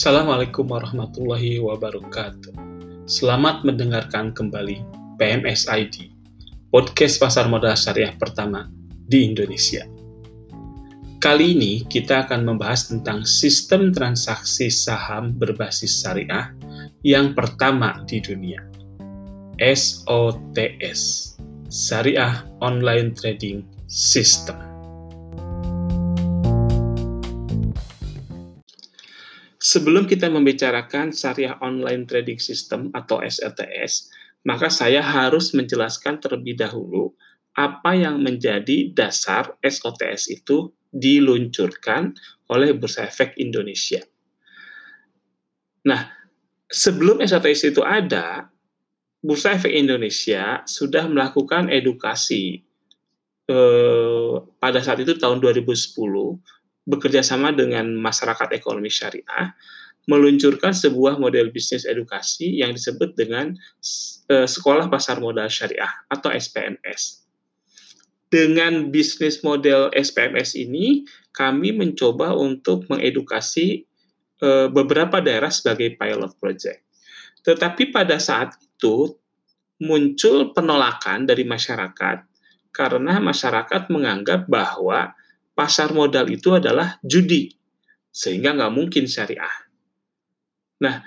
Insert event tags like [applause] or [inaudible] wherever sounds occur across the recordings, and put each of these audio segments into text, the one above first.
Assalamualaikum warahmatullahi wabarakatuh. Selamat mendengarkan kembali PMS ID, podcast pasar modal syariah pertama di Indonesia. Kali ini kita akan membahas tentang sistem transaksi saham berbasis syariah yang pertama di dunia, SOTS, Syariah Online Trading System. Sebelum kita membicarakan syariah online trading system atau SLTS, maka saya harus menjelaskan terlebih dahulu apa yang menjadi dasar SOTS itu diluncurkan oleh Bursa Efek Indonesia. Nah, sebelum SOTS itu ada, Bursa Efek Indonesia sudah melakukan edukasi eh, pada saat itu tahun 2010 bekerja sama dengan masyarakat ekonomi syariah meluncurkan sebuah model bisnis edukasi yang disebut dengan uh, Sekolah Pasar Modal Syariah atau SPMS. Dengan bisnis model SPMS ini, kami mencoba untuk mengedukasi uh, beberapa daerah sebagai pilot project. Tetapi pada saat itu muncul penolakan dari masyarakat karena masyarakat menganggap bahwa pasar modal itu adalah judi, sehingga nggak mungkin syariah. Nah,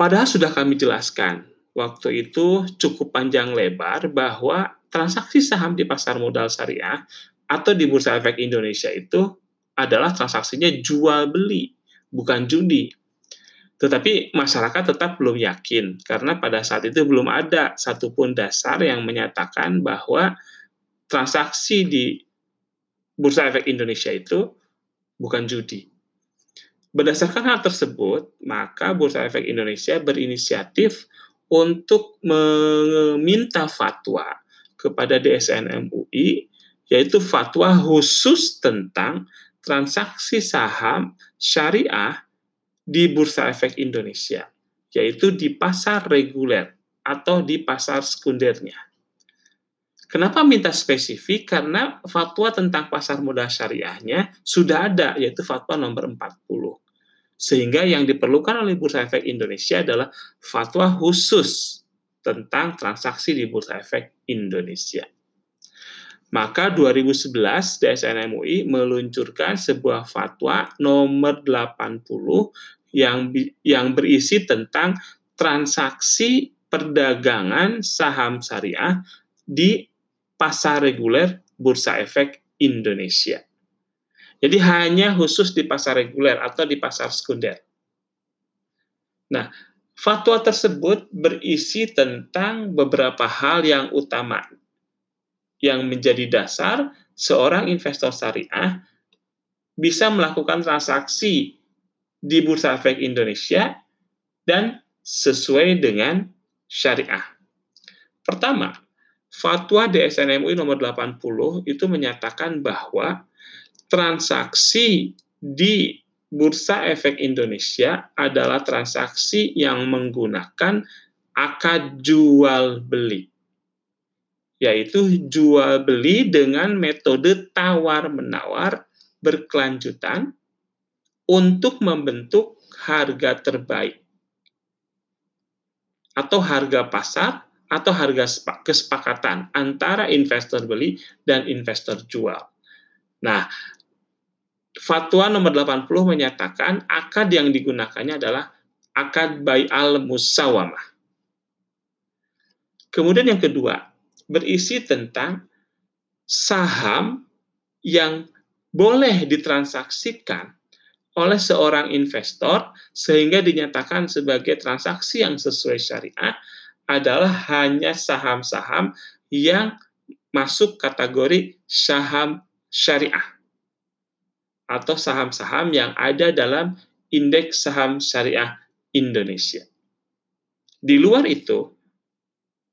padahal sudah kami jelaskan waktu itu cukup panjang lebar bahwa transaksi saham di pasar modal syariah atau di Bursa Efek Indonesia itu adalah transaksinya jual beli, bukan judi. Tetapi masyarakat tetap belum yakin karena pada saat itu belum ada satupun dasar yang menyatakan bahwa transaksi di Bursa Efek Indonesia itu bukan judi. Berdasarkan hal tersebut, maka Bursa Efek Indonesia berinisiatif untuk meminta fatwa kepada DSN MUI, yaitu fatwa khusus tentang transaksi saham syariah di Bursa Efek Indonesia, yaitu di pasar reguler atau di pasar sekundernya. Kenapa minta spesifik? Karena fatwa tentang pasar modal syariahnya sudah ada, yaitu fatwa nomor 40. Sehingga yang diperlukan oleh Bursa Efek Indonesia adalah fatwa khusus tentang transaksi di Bursa Efek Indonesia. Maka 2011 DSN MUI meluncurkan sebuah fatwa nomor 80 yang yang berisi tentang transaksi perdagangan saham syariah di pasar reguler Bursa Efek Indonesia. Jadi hanya khusus di pasar reguler atau di pasar sekunder. Nah, fatwa tersebut berisi tentang beberapa hal yang utama yang menjadi dasar seorang investor syariah bisa melakukan transaksi di Bursa Efek Indonesia dan sesuai dengan syariah. Pertama, Fatwa DSN MUI nomor 80 itu menyatakan bahwa transaksi di Bursa Efek Indonesia adalah transaksi yang menggunakan akad jual beli yaitu jual beli dengan metode tawar-menawar berkelanjutan untuk membentuk harga terbaik atau harga pasar atau harga kesepakatan antara investor beli dan investor jual. Nah, fatwa nomor 80 menyatakan akad yang digunakannya adalah akad buy al musawamah. Kemudian yang kedua, berisi tentang saham yang boleh ditransaksikan oleh seorang investor sehingga dinyatakan sebagai transaksi yang sesuai syariah adalah hanya saham-saham yang masuk kategori saham syariah atau saham-saham yang ada dalam indeks saham syariah Indonesia. Di luar itu,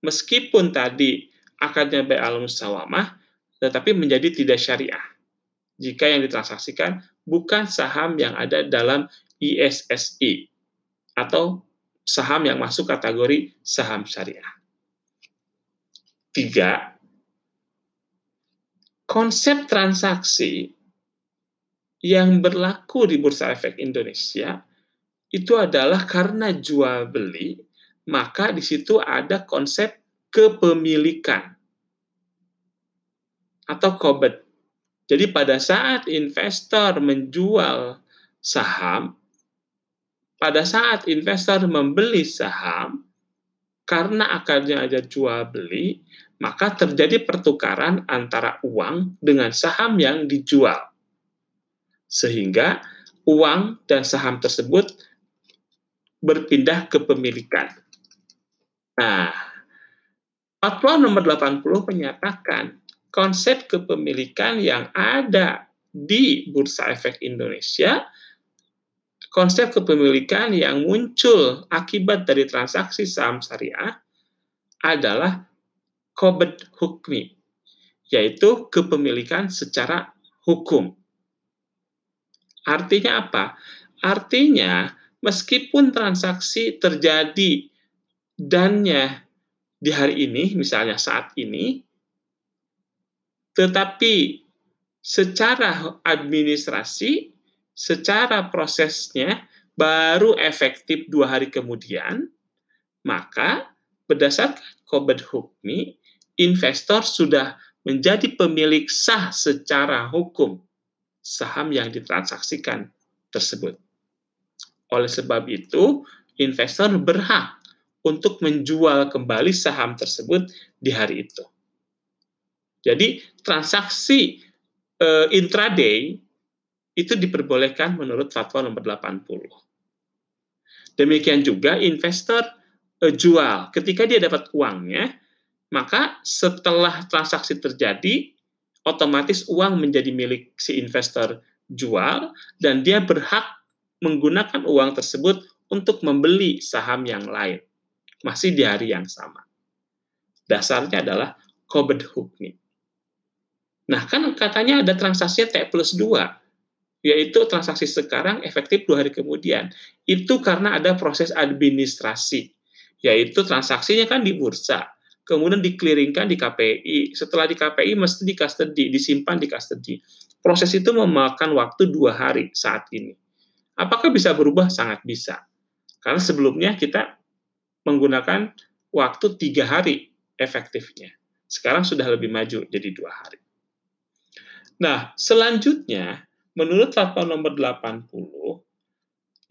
meskipun tadi akadnya baik al musawamah, tetapi menjadi tidak syariah jika yang ditransaksikan bukan saham yang ada dalam ISSI atau saham yang masuk kategori saham syariah. Tiga, konsep transaksi yang berlaku di Bursa Efek Indonesia itu adalah karena jual beli, maka di situ ada konsep kepemilikan atau kobet. Jadi pada saat investor menjual saham, pada saat investor membeli saham, karena akarnya ada jual beli, maka terjadi pertukaran antara uang dengan saham yang dijual. Sehingga uang dan saham tersebut berpindah ke pemilikan. Nah, Fatwa nomor 80 menyatakan konsep kepemilikan yang ada di Bursa Efek Indonesia, konsep kepemilikan yang muncul akibat dari transaksi saham syariah adalah kobet hukmi, yaitu kepemilikan secara hukum. Artinya apa? Artinya meskipun transaksi terjadi dannya di hari ini, misalnya saat ini, tetapi secara administrasi, secara prosesnya baru efektif dua hari kemudian, maka berdasarkan kobet hukmi, investor sudah menjadi pemilik sah secara hukum saham yang ditransaksikan tersebut. Oleh sebab itu, investor berhak untuk menjual kembali saham tersebut di hari itu. Jadi transaksi uh, intraday itu diperbolehkan menurut fatwa nomor 80. Demikian juga investor uh, jual. Ketika dia dapat uangnya, maka setelah transaksi terjadi, otomatis uang menjadi milik si investor jual dan dia berhak menggunakan uang tersebut untuk membeli saham yang lain. Masih di hari yang sama. Dasarnya adalah kobed hukmi. Nah, kan katanya ada transaksi T plus 2, yaitu transaksi sekarang efektif dua hari kemudian. Itu karena ada proses administrasi, yaitu transaksinya kan di bursa, kemudian dikliringkan di KPI, setelah di KPI mesti di custody, disimpan di custody. Proses itu memakan waktu dua hari saat ini. Apakah bisa berubah? Sangat bisa. Karena sebelumnya kita menggunakan waktu tiga hari efektifnya. Sekarang sudah lebih maju jadi dua hari. Nah, selanjutnya, menurut fatwa nomor 80,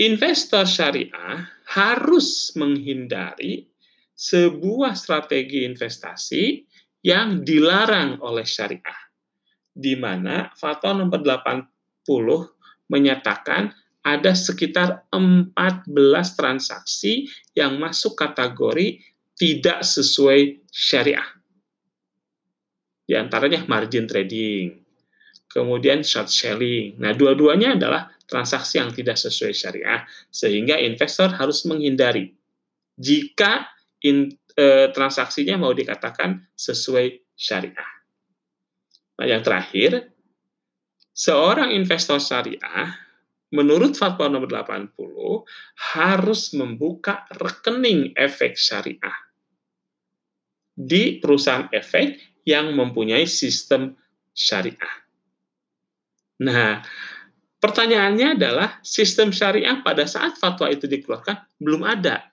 investor syariah harus menghindari sebuah strategi investasi yang dilarang oleh syariah, di mana fatwa nomor 80 menyatakan ada sekitar 14 transaksi yang masuk kategori tidak sesuai syariah. Di antaranya margin trading, kemudian short selling. Nah, dua-duanya adalah transaksi yang tidak sesuai syariah, sehingga investor harus menghindari jika in, e, transaksinya mau dikatakan sesuai syariah. Nah, yang terakhir, seorang investor syariah menurut fatwa nomor 80 harus membuka rekening efek syariah di perusahaan efek yang mempunyai sistem syariah. Nah, pertanyaannya adalah sistem syariah pada saat fatwa itu dikeluarkan belum ada.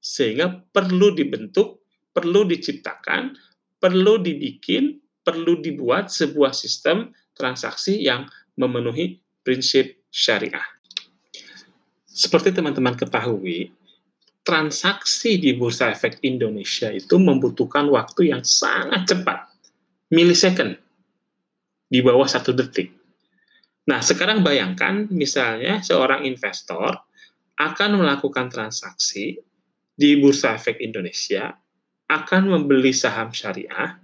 Sehingga perlu dibentuk, perlu diciptakan, perlu dibikin, perlu dibuat sebuah sistem transaksi yang memenuhi prinsip syariah. Seperti teman-teman ketahui, transaksi di Bursa Efek Indonesia itu membutuhkan waktu yang sangat cepat, milisecond, di bawah satu detik. Nah, sekarang bayangkan misalnya seorang investor akan melakukan transaksi di Bursa Efek Indonesia, akan membeli saham syariah,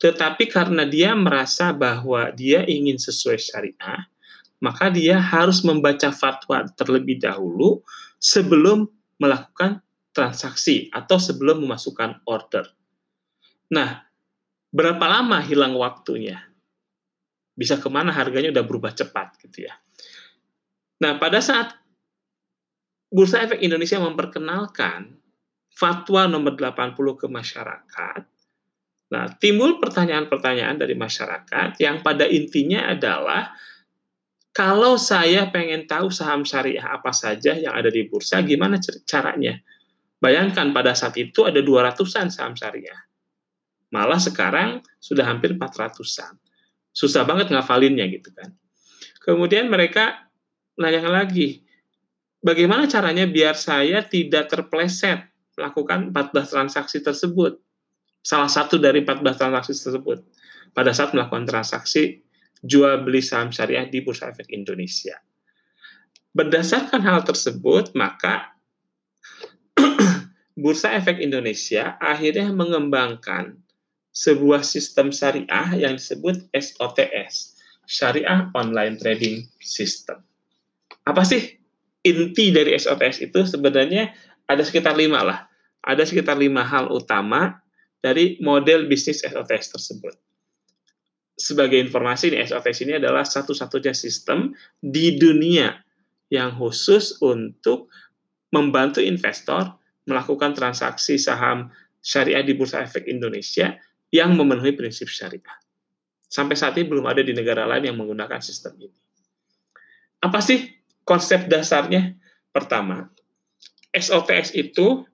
tetapi karena dia merasa bahwa dia ingin sesuai syariah, maka dia harus membaca fatwa terlebih dahulu sebelum melakukan transaksi atau sebelum memasukkan order. Nah, berapa lama hilang waktunya? Bisa ke mana harganya udah berubah cepat gitu ya. Nah pada saat Bursa Efek Indonesia memperkenalkan fatwa nomor 80 ke masyarakat, nah timbul pertanyaan-pertanyaan dari masyarakat yang pada intinya adalah Kalau saya pengen tahu saham syariah apa saja yang ada di bursa, gimana caranya? Bayangkan pada saat itu ada 200-an saham syariah. Malah sekarang sudah hampir 400-an. Susah banget ngafalinnya gitu kan. Kemudian mereka menanyakan lagi, bagaimana caranya biar saya tidak terpleset melakukan 14 transaksi tersebut? Salah satu dari 14 transaksi tersebut pada saat melakukan transaksi jual beli saham syariah di Bursa Efek Indonesia. Berdasarkan hal tersebut, maka [clears throat] Bursa Efek Indonesia akhirnya mengembangkan sebuah sistem syariah yang disebut SOTS, Syariah Online Trading System. Apa sih inti dari SOTS itu? Sebenarnya ada sekitar lima lah. Ada sekitar lima hal utama dari model bisnis SOTS tersebut sebagai informasi nih SOTS ini adalah satu-satunya sistem di dunia yang khusus untuk membantu investor melakukan transaksi saham syariah di Bursa Efek Indonesia yang memenuhi prinsip syariah. Sampai saat ini belum ada di negara lain yang menggunakan sistem ini. Apa sih konsep dasarnya? Pertama, SOTS itu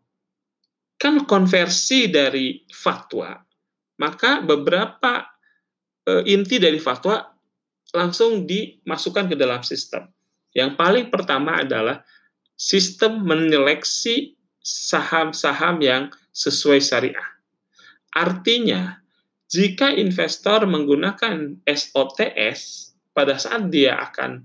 kan konversi dari fatwa. Maka beberapa e, inti dari fatwa langsung dimasukkan ke dalam sistem. Yang paling pertama adalah sistem menyeleksi saham-saham yang sesuai syariah. Artinya, jika investor menggunakan SOTS pada saat dia akan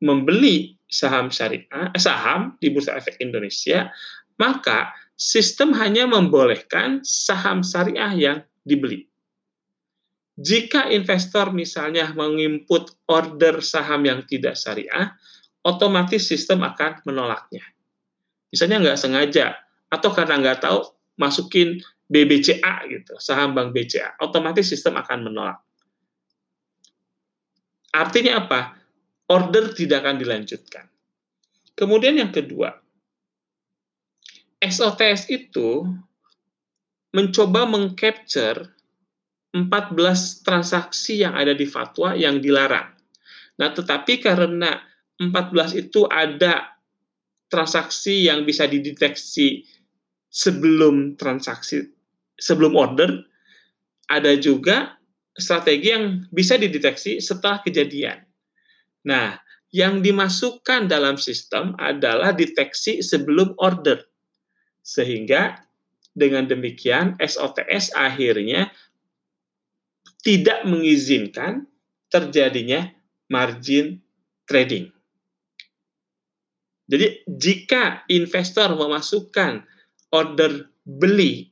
membeli saham syariah, eh, saham di Bursa Efek Indonesia, maka sistem hanya membolehkan saham syariah yang dibeli. Jika investor misalnya menginput order saham yang tidak syariah, otomatis sistem akan menolaknya. Misalnya nggak sengaja, atau karena nggak tahu, masukin BBCA gitu, saham bank BCA, otomatis sistem akan menolak. Artinya apa? Order tidak akan dilanjutkan. Kemudian yang kedua, SOTS itu mencoba mengcapture 14 transaksi yang ada di fatwa yang dilarang. Nah, tetapi karena 14 itu ada transaksi yang bisa dideteksi sebelum transaksi, sebelum order, ada juga strategi yang bisa dideteksi setelah kejadian. Nah, yang dimasukkan dalam sistem adalah deteksi sebelum order. Sehingga dengan demikian SOTS akhirnya tidak mengizinkan terjadinya margin trading. Jadi jika investor memasukkan order beli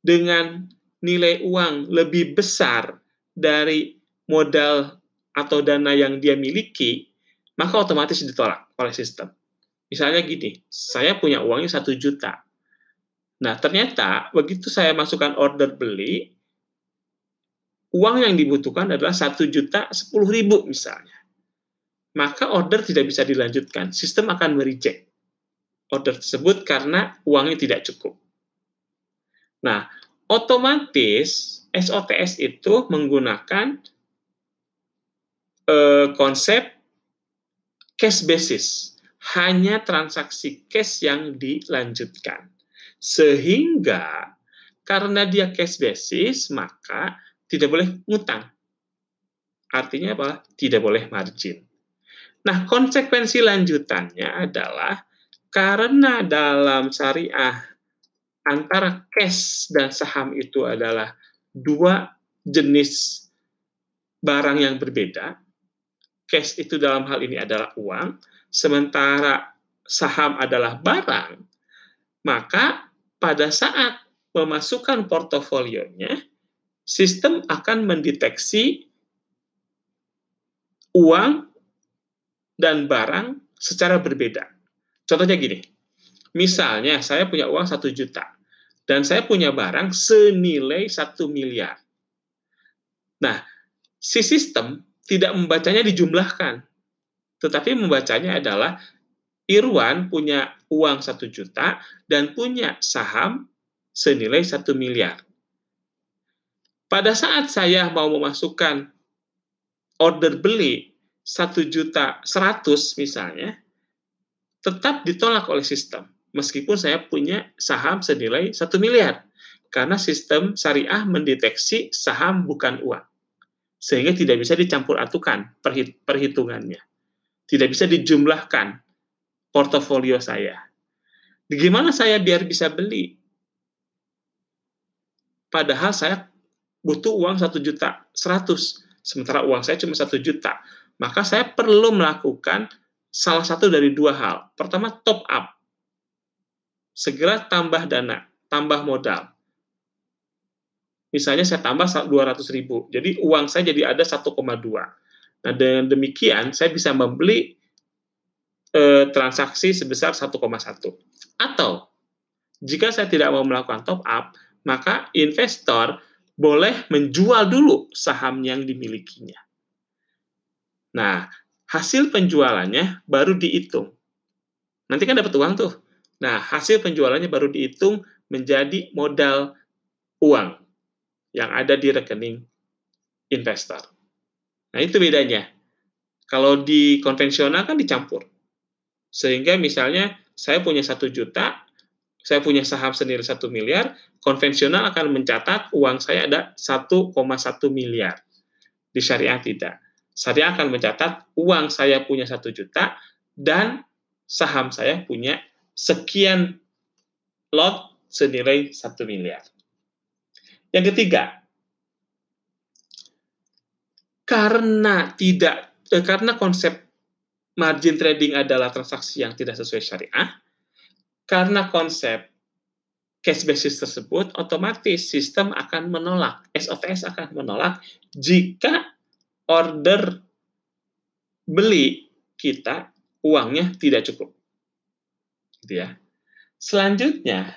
dengan nilai uang lebih besar dari modal atau dana yang dia miliki, maka otomatis ditolak oleh sistem. Misalnya gini, saya punya uangnya satu juta. Nah, ternyata begitu saya masukkan order beli, uang yang dibutuhkan adalah satu juta sepuluh ribu misalnya, maka order tidak bisa dilanjutkan. Sistem akan mereject order tersebut karena uangnya tidak cukup. Nah, otomatis SOTS itu menggunakan eh, konsep cash basis, hanya transaksi cash yang dilanjutkan. Sehingga karena dia cash basis, maka tidak boleh ngutang. Artinya apa? Tidak boleh margin. Nah, konsekuensi lanjutannya adalah karena dalam syariah antara cash dan saham itu adalah dua jenis barang yang berbeda. Cash itu dalam hal ini adalah uang, sementara saham adalah barang. Maka pada saat memasukkan portofolionya, sistem akan mendeteksi uang dan barang secara berbeda. Contohnya gini, misalnya saya punya uang satu juta dan saya punya barang senilai satu miliar. Nah, si sistem tidak membacanya dijumlahkan, tetapi membacanya adalah Irwan punya uang satu juta dan punya saham senilai satu miliar. Pada saat saya mau memasukkan order beli, 1 juta 100 misalnya, tetap ditolak oleh sistem. Meskipun saya punya saham senilai 1 miliar. Karena sistem syariah mendeteksi saham bukan uang. Sehingga tidak bisa dicampur atukan perhitungannya. Tidak bisa dijumlahkan portofolio saya. Bagaimana saya biar bisa beli? Padahal saya butuh uang 1 juta 100, sementara uang saya cuma 1 juta. Maka saya perlu melakukan salah satu dari dua hal. Pertama, top up. Segera tambah dana, tambah modal. Misalnya saya tambah 200 ribu, jadi uang saya jadi ada 1,2. Nah, dengan demikian saya bisa membeli eh, transaksi sebesar 1,1. Atau, jika saya tidak mau melakukan top up, maka investor boleh menjual dulu saham yang dimilikinya. Nah, hasil penjualannya baru dihitung. Nanti kan dapat uang tuh. Nah, hasil penjualannya baru dihitung menjadi modal uang yang ada di rekening investor. Nah, itu bedanya. Kalau di konvensional kan dicampur. Sehingga misalnya saya punya satu juta, saya punya saham senilai satu miliar, konvensional akan mencatat uang saya ada 1,1 miliar. Di syariah tidak. Syariah akan mencatat uang saya punya satu juta dan saham saya punya sekian lot senilai satu miliar. Yang ketiga, karena tidak eh, karena konsep margin trading adalah transaksi yang tidak sesuai syariah, karena konsep cash basis tersebut, otomatis sistem akan menolak, SOTS akan menolak jika order beli kita uangnya tidak cukup. Gitu ya. Selanjutnya,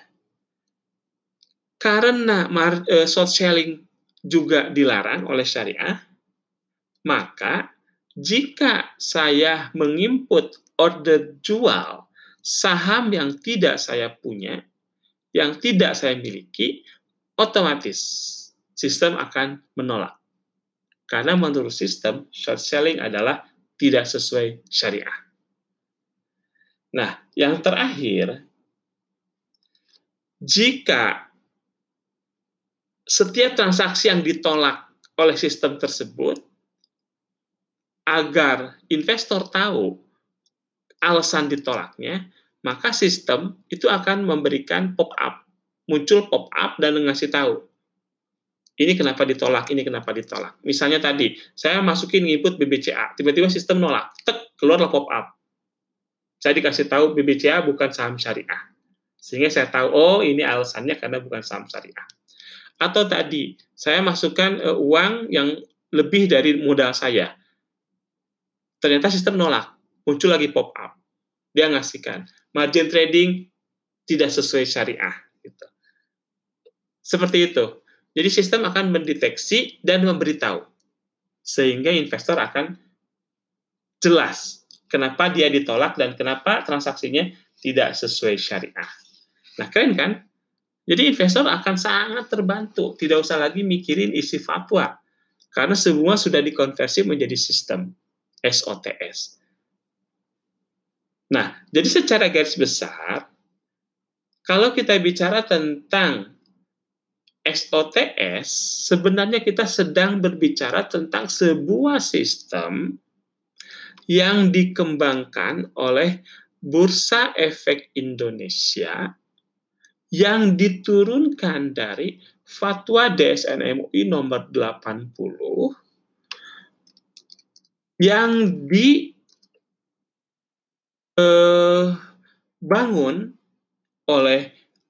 karena uh, short selling juga dilarang oleh syariah, maka jika saya menginput order jual saham yang tidak saya punya, yang tidak saya miliki, otomatis sistem akan menolak. Karena menurut sistem, short selling adalah tidak sesuai syariah. Nah, yang terakhir, jika setiap transaksi yang ditolak oleh sistem tersebut, agar investor tahu alasan ditolaknya, maka sistem itu akan memberikan pop-up. Muncul pop-up dan ngasih tahu. Ini kenapa ditolak, ini kenapa ditolak. Misalnya tadi, saya masukin input BBCA, tiba-tiba sistem nolak, tek, keluarlah pop-up. Saya dikasih tahu BBCA bukan saham syariah. Sehingga saya tahu, oh ini alasannya karena bukan saham syariah. Atau tadi, saya masukkan uh, uang yang lebih dari modal saya. Ternyata sistem nolak, muncul lagi pop-up dia ngasihkan. Margin trading tidak sesuai syariah. Gitu. Seperti itu. Jadi sistem akan mendeteksi dan memberitahu. Sehingga investor akan jelas kenapa dia ditolak dan kenapa transaksinya tidak sesuai syariah. Nah, keren kan? Jadi investor akan sangat terbantu, tidak usah lagi mikirin isi fatwa. Karena semua sudah dikonversi menjadi sistem SOTS. Nah, jadi secara garis besar, kalau kita bicara tentang SOTS, sebenarnya kita sedang berbicara tentang sebuah sistem yang dikembangkan oleh Bursa Efek Indonesia yang diturunkan dari Fatwa DSN MUI nomor 80 yang di eh, oleh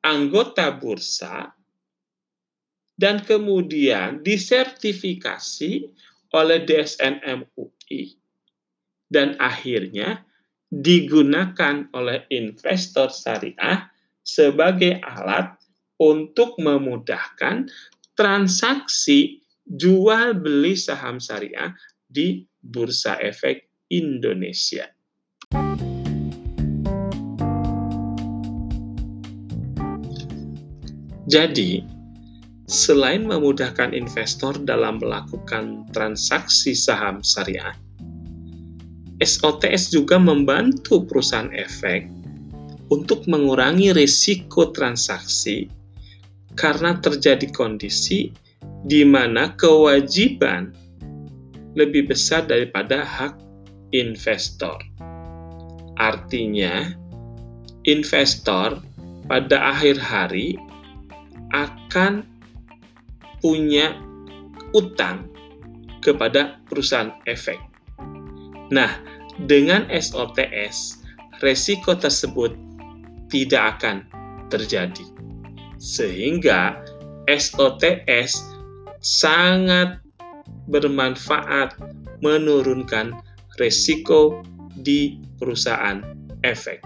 anggota bursa dan kemudian disertifikasi oleh DSN MUI dan akhirnya digunakan oleh investor syariah sebagai alat untuk memudahkan transaksi jual beli saham syariah di Bursa Efek Indonesia. Jadi, selain memudahkan investor dalam melakukan transaksi saham syariah, SOTS juga membantu perusahaan efek untuk mengurangi risiko transaksi karena terjadi kondisi di mana kewajiban lebih besar daripada hak investor. Artinya, investor pada akhir hari akan punya utang kepada perusahaan efek. Nah, dengan SOTS, resiko tersebut tidak akan terjadi. Sehingga SOTS sangat bermanfaat menurunkan resiko di perusahaan efek.